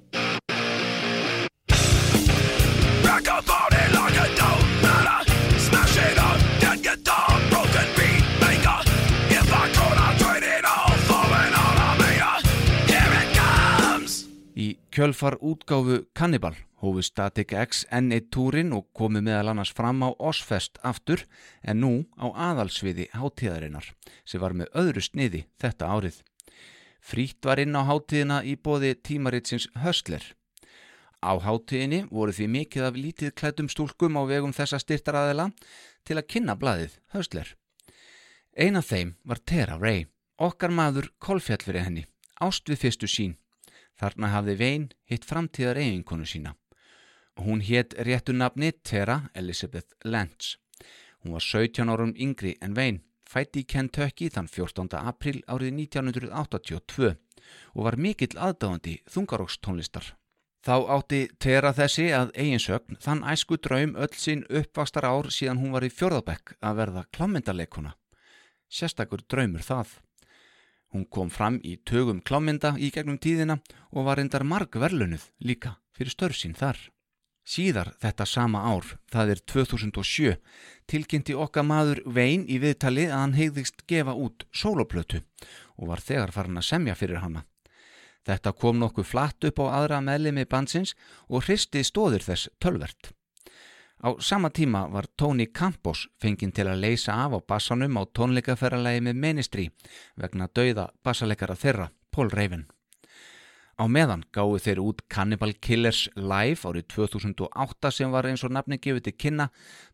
Rock a body like it don't matter. Smash it up, get guitar, broken beat maker. If I could, I'd trade it all for an automator. Here it comes. Í kjölfar útgáfu Cannibal hófu Static X N1 túrin og komu meðal annars fram á Osfest aftur en nú á aðalsviði hátíðarinnar sem var með öðru sniði þetta árið. Frítt var inn á hátíðina í bóði tímaritsins Höstler. Á hátíðinni voru því mikið af lítið klædum stúlkum á vegum þessa styrtaraðila til að kynna blaðið Höstler. Ein af þeim var Tara Ray, okkar maður kolfjall fyrir henni, ást við fyrstu sín. Þarna hafði Vein hitt framtíðar eiginkonu sína. Hún hétt réttu nafni Tara Elizabeth Lance. Hún var 17 árum yngri en Vein, fætti í Kentucky þann 14. april árið 1982 og var mikill aðdáðandi þungarókstónlistar. Þá átti Tera þessi að eiginsögn þann æsku draum öll sín uppvastar ár síðan hún var í fjörðabekk að verða klámyndaleikuna. Sérstakur draumur það. Hún kom fram í tögum klámynda í gegnum tíðina og var endar marg verlunuð líka fyrir störf sín þar. Síðar þetta sama ár, það er 2007, tilkynnti okkar maður Vein í viðtali að hann hegðist gefa út sóloplötu og var þegar farin að semja fyrir hana. Þetta kom nokkuð flatt upp á aðra meðlimi bandsins og hristi stóðir þess tölvert. Á sama tíma var Tony Campos fenginn til að leysa af á bassanum á tónleikaferralagi með Ministry vegna dauða bassaleikara þeirra, Paul Raven. Á meðan gáðu þeir út Cannibal Killers Live árið 2008 sem var eins og nafni gefið til kynna,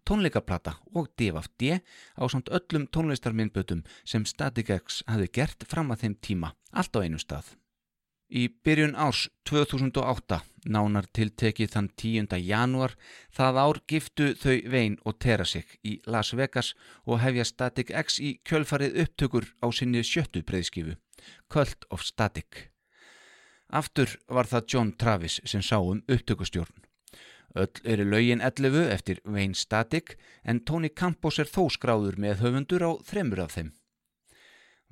tónleikaplata og DFD á samt öllum tónlistarminnbötum sem Static X hafi gert fram að þeim tíma, allt á einu stað. Í byrjun árs 2008, nánar tiltekið þann 10. janúar, það ár giftu þau Vein og Tera sig í Las Vegas og hefja Static X í kjölfarið upptökur á sinni sjöttu breyðskifu, Cult of Static. Aftur var það John Travis sem sá um upptökustjórn. Öll eru lögin 11 eftir Wayne Static en Tony Campos er þó skráður með höfundur á þremur af þeim.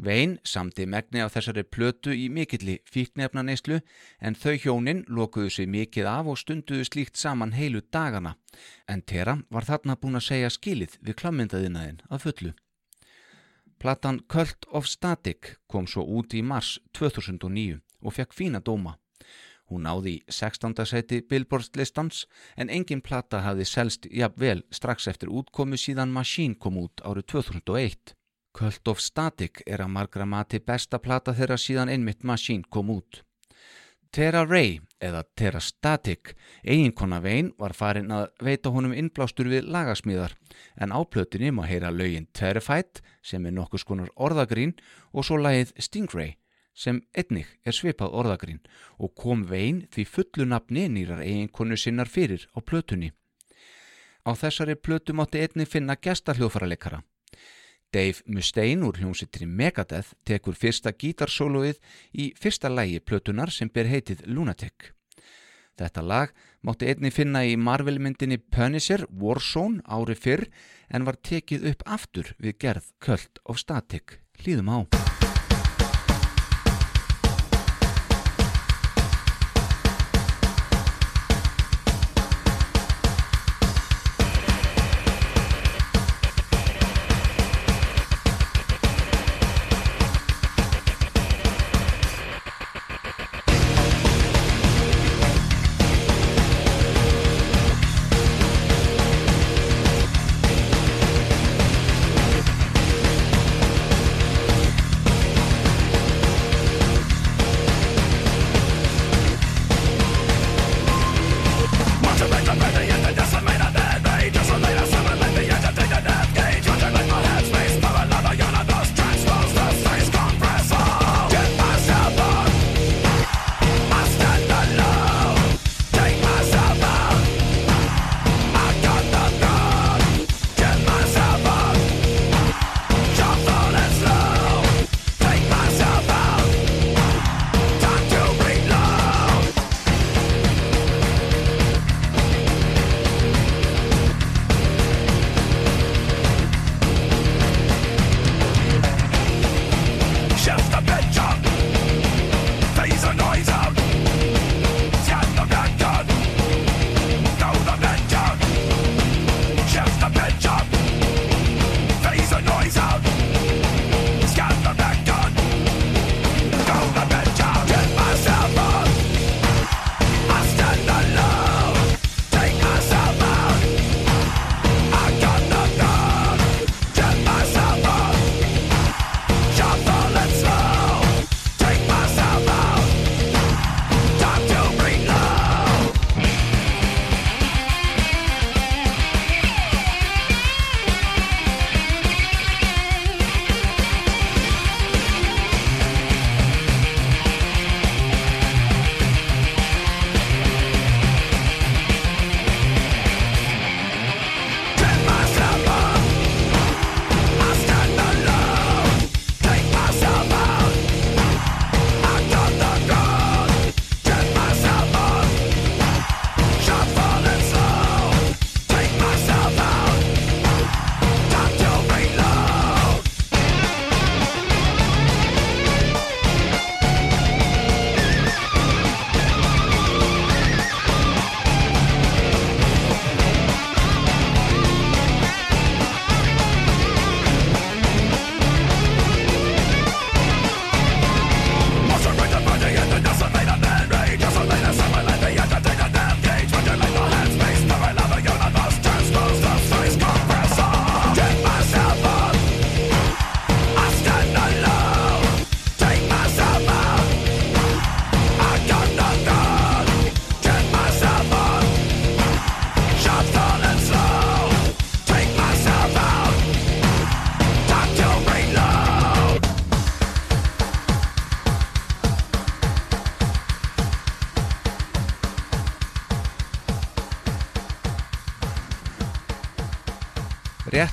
Wayne samti megni á þessari plötu í mikilli fíknefna neyslu en þau hjónin lokuðu sig mikið af og stunduðu slíkt saman heilu dagana en Tera var þarna búin að segja skilið við klammyndaðinaðin að fullu. Platan Cult of Static kom svo út í mars 2009 og fekk fína dóma. Hún náði í 16. seti Billboard-listans en engin plata hafði selst jafnvel strax eftir útkomu síðan Machine kom út árið 2001. Cult of Static er að margra mati besta plata þeirra síðan einmitt Machine kom út. Tera Ray, eða Tera Static, eiginkona Vein var farin að veita honum innblástur við lagasmíðar en á plötunni má heyra lögin Terrified sem er nokkus konar orðagrín og svo lagið Stingray sem einnig er svipað orðagrín og kom Vein því fullu nafni nýrar eiginkonu sinnar fyrir á plötunni. Á þessari plötu mátti einni finna gestarhljóðfaraleikara. Dave Mustaine úr hljómsitri Megadeth tekur fyrsta gítarsóluið í fyrsta lægi plötunar sem ber heitið Lunatic. Þetta lag mátti einni finna í Marvel-myndinni Punisher Warzone ári fyrr en var tekið upp aftur við gerð Cult of Static. Hlýðum á.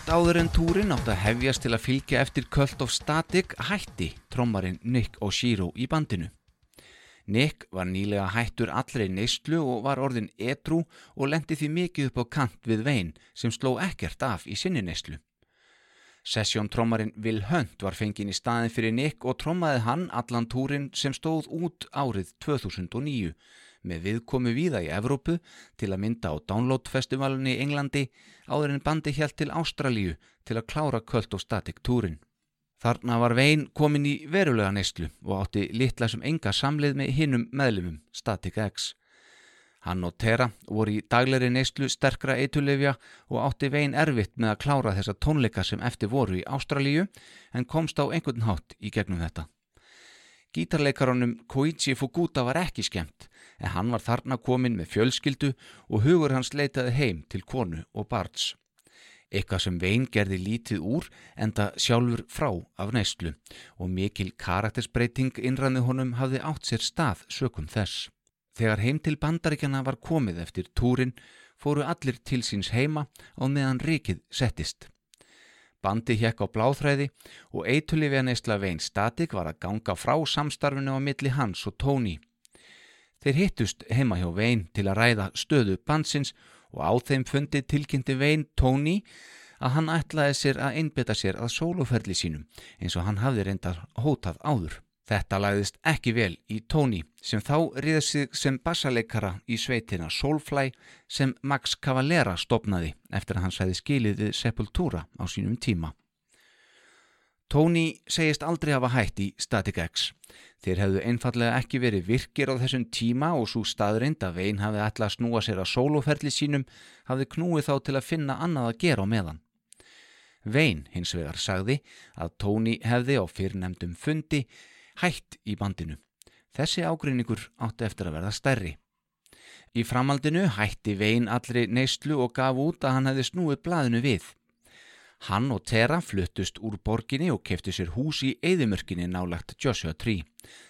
Rétt áður en túrin átt að hefjast til að fylgja eftir Cult of Static hætti trommarinn Nick Oshiro í bandinu. Nick var nýlega hættur allri neyslu og var orðin edru og lendi því mikið upp á kant við vein sem sló ekkert af í sinni neyslu. Sessjón trommarinn Will Hunt var fenginn í staðin fyrir Nick og trommaði hann allan túrin sem stóð út árið 2009 með viðkomu víða í Evrópu til að mynda á Download festivalunni í Englandi áður en bandi hjælt til Ástralíu til að klára Cult of Static túrin. Þarna var Vein komin í verulega neyslu og átti litla sem enga samleið með hinnum meðlumum Static X. Hann og Tera voru í daglegri neyslu sterkra eitulefja og átti Vein erfitt með að klára þessa tónleika sem eftir voru í Ástralíu en komst á einhvern hátt í gegnum þetta. Gítarleikaranum Koichi Fukuda var ekki skemmt en hann var þarna komin með fjölskyldu og hugur hans leitaði heim til konu og barns. Eitthvað sem Vein gerði lítið úr enda sjálfur frá af neyslu og mikil karaktersbreyting innræði honum hafði átt sér stað sökum þess. Þegar heim til bandaríkjana var komið eftir túrin fóru allir til síns heima og meðan rikið settist. Bandi hjekk á bláþræði og eitulifja neysla Vein Static var að ganga frá samstarfinu á milli hans og Tony. Þeir hittust heima hjá Vein til að ræða stöðu bandsins og á þeim fundi tilkynnti Vein Tony að hann ætlaði sér að einbeta sér að sóloferli sínum eins og hann hafði reyndar hótað áður. Þetta lagðist ekki vel í Tony sem þá riði sig sem bassaleikara í sveitina Soulfly sem Max Cavalera stopnaði eftir að hann sæði skilið við Sepultura á sínum tíma. Tony segist aldrei hafa hætt í Static X. Þeir hefðu einfallega ekki verið virkir á þessum tíma og svo staðreind að Vein hafði ætlað að snúa sér að sóloferli sínum hafði knúið þá til að finna annað að gera á meðan. Vein hins vegar sagði að Tony hefði á fyrrnemdum fundi hætt í bandinu. Þessi ágreiningur átti eftir að verða stærri. Í framaldinu hætti Vein allri neyslu og gaf út að hann hefði snúið blaðinu við. Hann og Tera fluttust úr borginni og kefti sér hús í eðimörkinni nálagt Joshua Tree,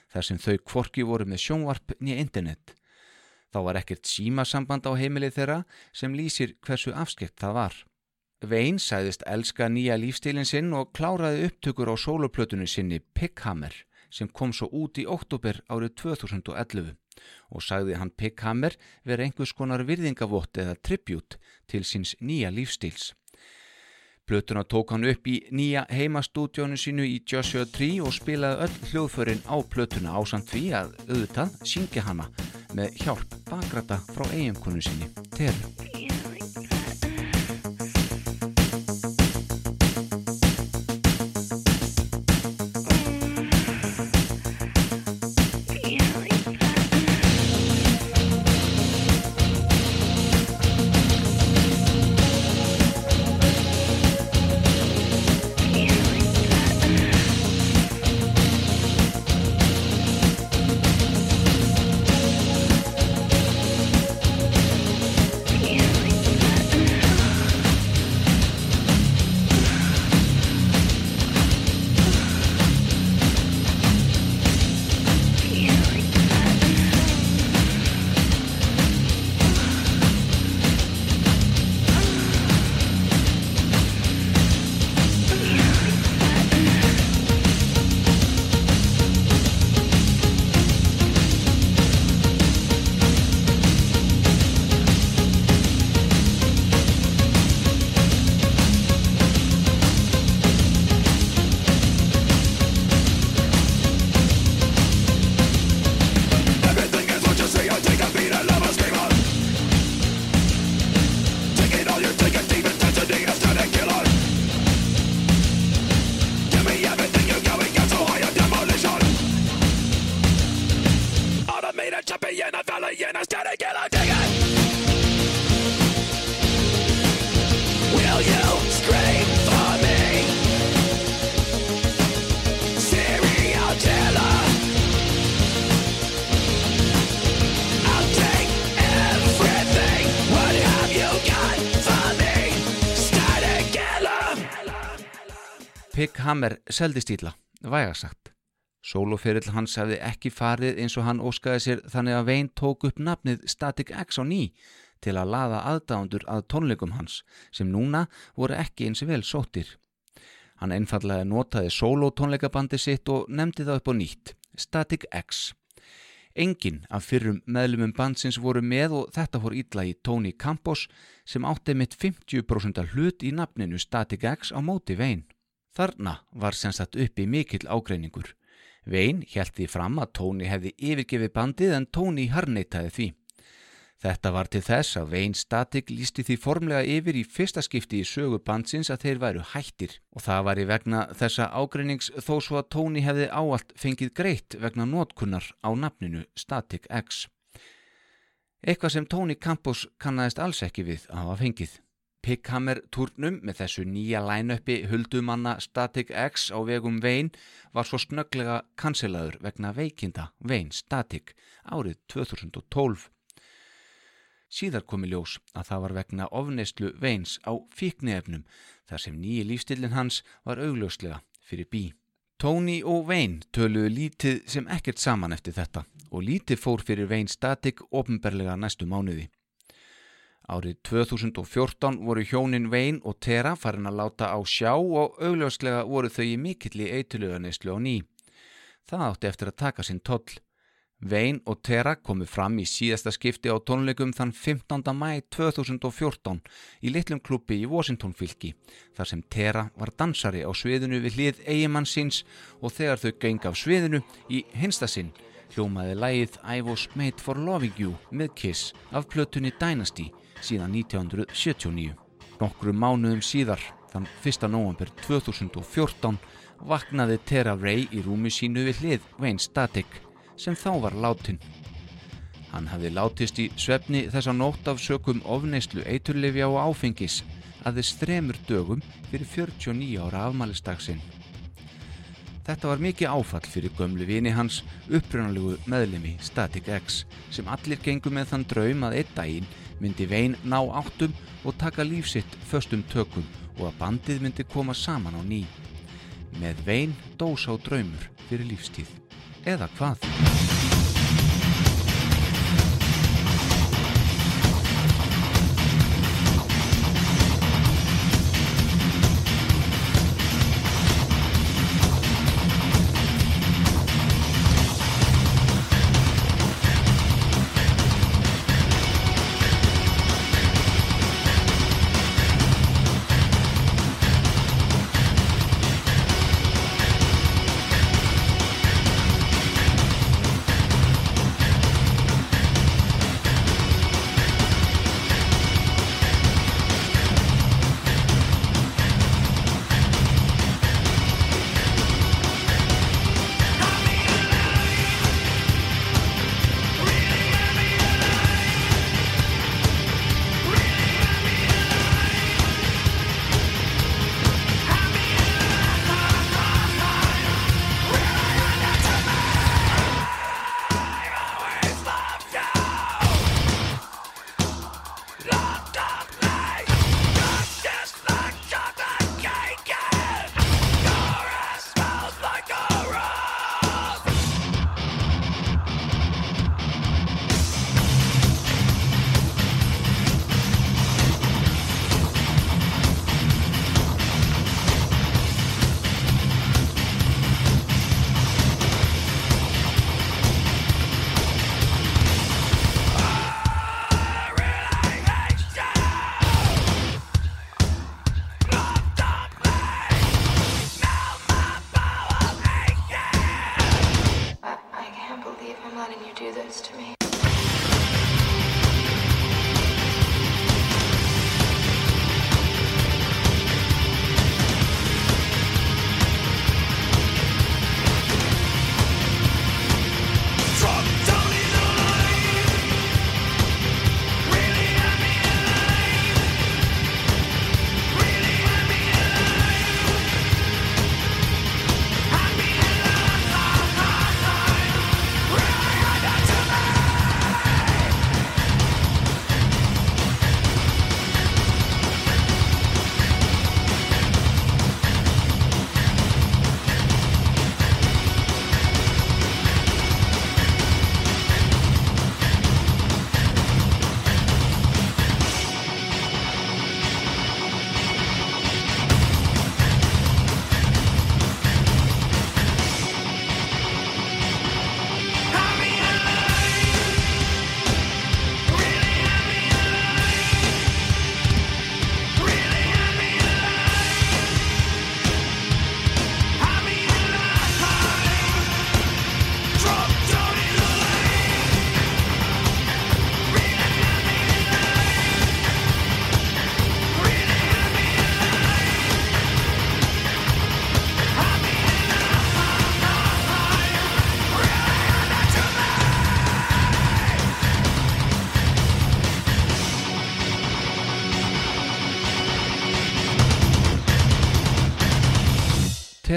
þar sem þau kvorki voru með sjónvarp nýja internet. Þá var ekkert símasamband á heimilið þeirra sem lýsir hversu afskekt það var. Vein sæðist elska nýja lífstílinn sinn og kláraði upptökur á sóloplötunni sinni Pickhammer sem kom svo út í oktober árið 2011 og sagði hann Pickhammer verið einhvers konar virðingavott eða tribut til síns nýja lífstíls. Plötuna tók hann upp í nýja heimastúdjónu sínu í Joshua Tree og spilaði öll hljóðförin á plötuna ásand því að auðvitað syngja hana með hjálp bakrata frá eiginkonu sinni, Teru. Seldist ítla, vægasagt. Sóloferill hans hefði ekki farið eins og hann óskaði sér þannig að Vein tók upp nafnið Static X á ný til að laða aðdándur að tónleikum hans sem núna voru ekki eins vel sóttir. Hann einfallega notaði sólótónleikabandi sitt og nefndi það upp á nýtt, Static X. Engin af fyrrum meðlumum bandsins voru með og þetta fór illa í Tony Campos sem átti mitt 50% hlut í nafninu Static X á móti Vein. Þarna var sem sagt uppi mikill ágreiningur. Vein því fram að Tony hefði yfirgefið bandið en Tony harneitaði því. Þetta var til þess að Vein Static lísti því formlega yfir í fyrsta skipti í sögu bandsins að þeir væru hættir og það var í vegna þessa ágreinings þó svo að Tony hefði áallt fengið greitt vegna notkunnar á nafninu Static X. Eitthvað sem Tony Campos kannaðist alls ekki við að hafa fengið. Pickhammer turnum með þessu nýja line-upi huldumanna Static X á vegum Vein var svo snögglega kanselaður vegna veikinda Vein Static árið 2012. Síðar komi ljós að það var vegna ofneistlu Veins á fíkniefnum þar sem nýji lífstillin hans var augljóslega fyrir bí. Tony og Vein töluðu lítið sem ekkert saman eftir þetta og lítið fór fyrir Vein Static ofinberlega næstu mánuði. Árið 2014 voru hjónin Vein og Tera farin að láta á sjá og augljóslega voru þau í mikilli eituluganeyslu á ný. Það átti eftir að taka sinn toll. Vein og Tera komu fram í síðasta skipti á tónleikum þann 15. mæ 2014 í litlum klubbi í Washington fylki þar sem Tera var dansari á sviðinu við hlið eigimann síns og þegar þau geng af sviðinu í hinsta sinn hljómaði lægið I was made for loving you með Kiss af plötunni Dynasty síðan 1979. Nokkru mánuðum síðar, þann 1. november 2014, vaknaði Tera Ray í rúmi sínu við hlið Wayne Static sem þá var látin. Hann hafði látist í svefni þessa nótt af sökum ofneislu eiturlifja og áfengis að þess þremur dögum fyrir 49 ára afmælistagsinn. Þetta var mikið áfall fyrir gömlu vini hans, upprunalegu meðlemi Static X, sem allir gengu með þann draum að einn daginn myndi Vein ná áttum og taka lífsitt föstum tökum og að bandið myndi koma saman á ný. Með Vein dós á draumur fyrir lífstíð. Eða hvað?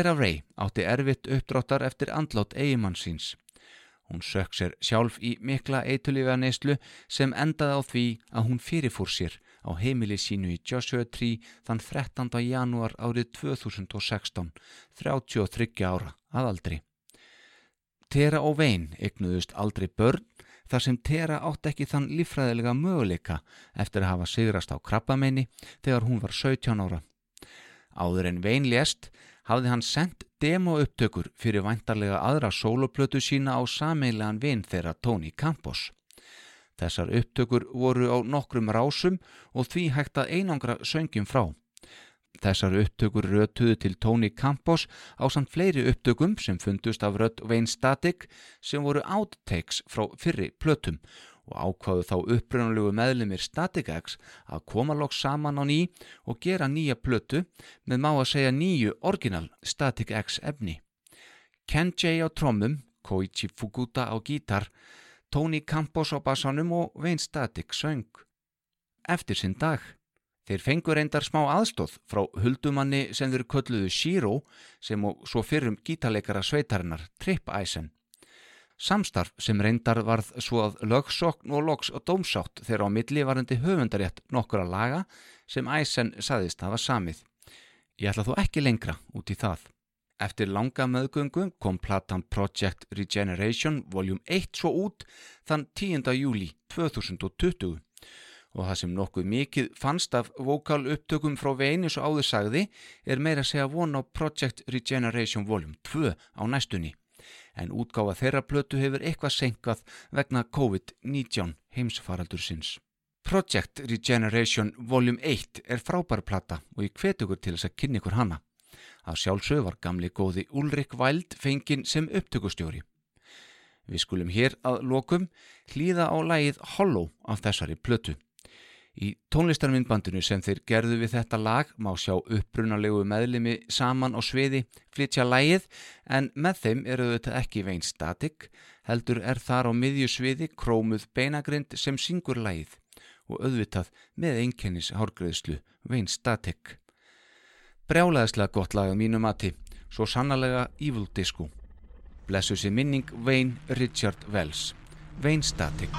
Tera Ray átti erfitt uppdráttar eftir andlát eigimann síns. Hún sökk sér sjálf í mikla eitulífa neyslu sem endaði á því að hún fyrirfór sér á heimili sínu í Joshua Tree þann 13. janúar árið 2016, 33 ára að aldri. Tera og Vein eignuðust aldrei börn, þar sem Tera átt ekki þann líffræðilega möguleika eftir að hafa sigrast á krabbameini þegar hún var 17 ára. Áður en Vein lést hafði hann sendt demoupptökur fyrir væntarlega aðra sóloplötu sína á sameilegan vin þeirra Tony Campos. Þessar upptökur voru á nokkrum rásum og því hægt að einangra söngjum frá. Þessar upptökur rötuðu til Tony Campos á samt fleiri upptökum sem fundust af rött Wayne Static sem voru outtakes frá fyrri plötum og ákvaðu þá upprunalegu meðlumir Static X að koma loks saman á ný og gera nýja plötu með má að segja nýju orginal Static X efni. Ken J á trommum, Koichi Fukuda á gítar, Tony Campos á bassanum og Wayne Static söng. Eftir sinn dag. Þeir fengur reyndar smá aðstóð frá huldumanni sem þeir kölluðu Shiro sem og svo fyrrum gítarleikara sveitarinnar Trip Eisen. Samstarf sem reyndar varð svo að lögsokn og loks og dómsátt þegar á milli varandi höfundarétt nokkura laga sem Eisen saðist hafa samið. Ég ætla þó ekki lengra út í það. Eftir langa meðgöngu kom platan Project Regeneration Vol. 1 svo út þann 10. júli 2020 og það sem nokkuð mikið fannst af vokal upptökum frá veginn eins og áður sagði er meira að segja von á Project Regeneration Vol. 2 á næstunni. En útgáfa þeirra plötu hefur eitthvað senkað vegna COVID-19 heimsfaraldur sinns. Project Regeneration Vol. 1 er frábær plata og ég hvet ykkur til þess að kynna ykkur hana. Að sjálfsög var gamli góði Ulrik Wild fenginn sem upptökustjóri. Við skulum hér að lokum hlýða á lægið Hollow af þessari plötu. Í tónlistarmyndbandinu sem þeir gerðu við þetta lag má sjá upprunalegu meðlimi saman á sviði flytja lægið en með þeim eru þetta ekki vein statik heldur er þar á miðju sviði krómuð beinagrind sem syngur lægið og auðvitað með einkennis hárgreðslu vein statik. Brjálaðislega gott lag á mínu mati, svo sannlega Evil Disco. Blessu sér minning Wayne Richard Wells. Wayne Static.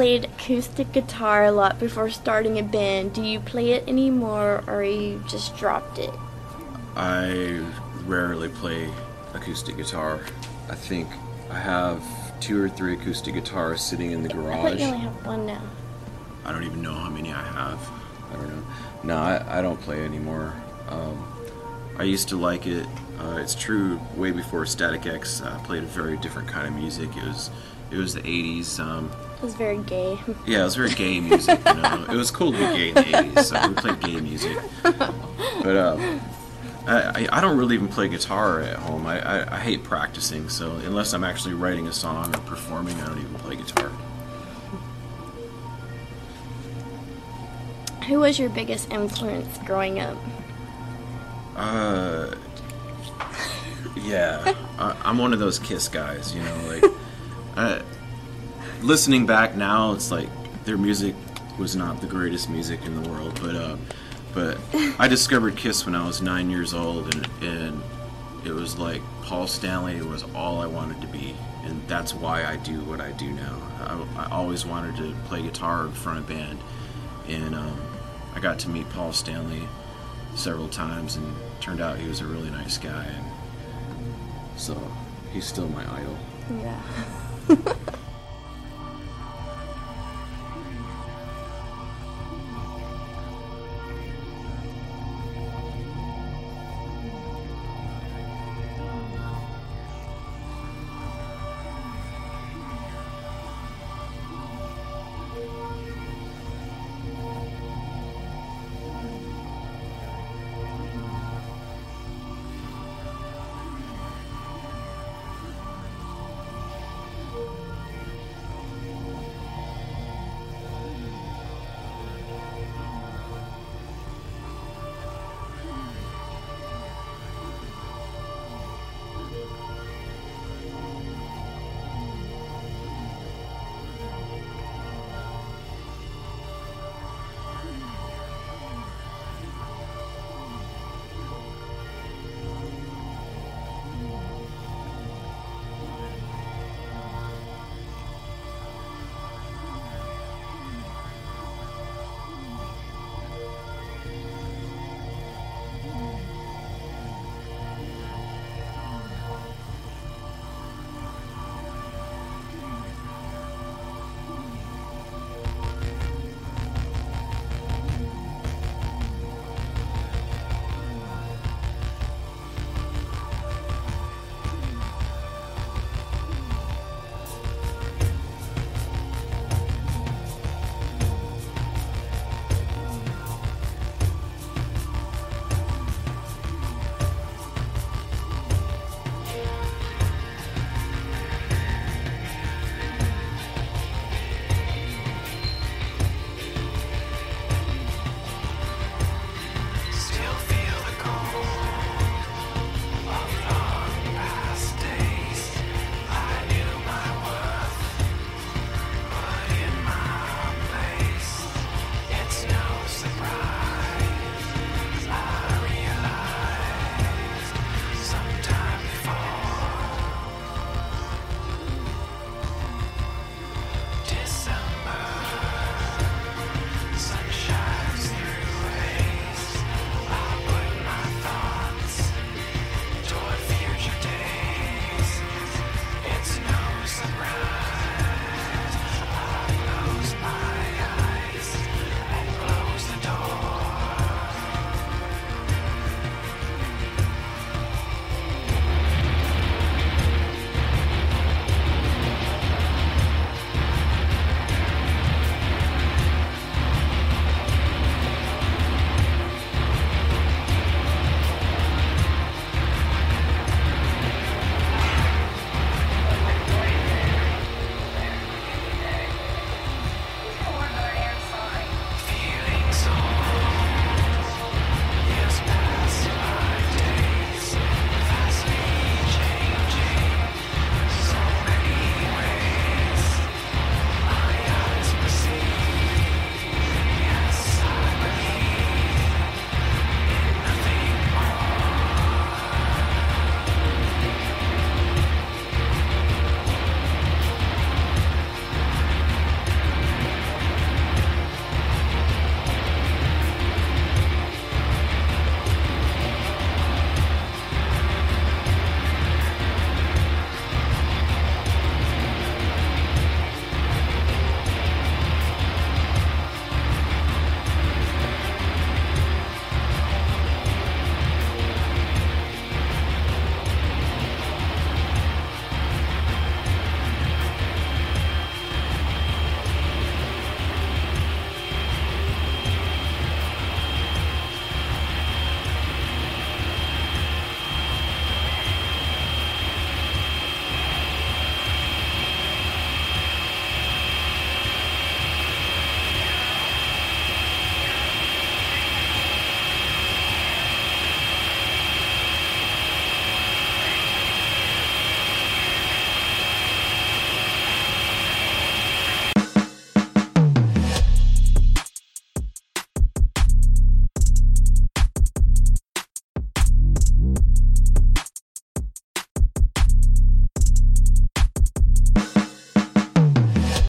Played acoustic guitar a lot before starting a band. Do you play it anymore or you just dropped it? I rarely play acoustic guitar. I think I have two or three acoustic guitars sitting in the I garage. you only have one now. I don't even know how many I have. I don't know. No, I, I don't play anymore. Um, I used to like it. Uh, it's true. Way before Static X, I played a very different kind of music. It was, it was the '80s. Um, It was very gay. yeah, it was very gay music. You know, it was cool to be gay in the '80s. So we played gay music. But um, I, I, I don't really even play guitar at home. I, I, I hate practicing. So unless I'm actually writing a song or performing, I don't even play guitar. Who was your biggest influence growing up? Uh, yeah, I, I'm one of those Kiss guys. You know, like, uh, listening back now, it's like their music was not the greatest music in the world, but uh, but I discovered Kiss when I was nine years old, and and it was like Paul Stanley was all I wanted to be, and that's why I do what I do now. I, I always wanted to play guitar in front of band, and um, I got to meet Paul Stanley several times, and turned out he was a really nice guy, and so he's still my idol. Yeah. (laughs)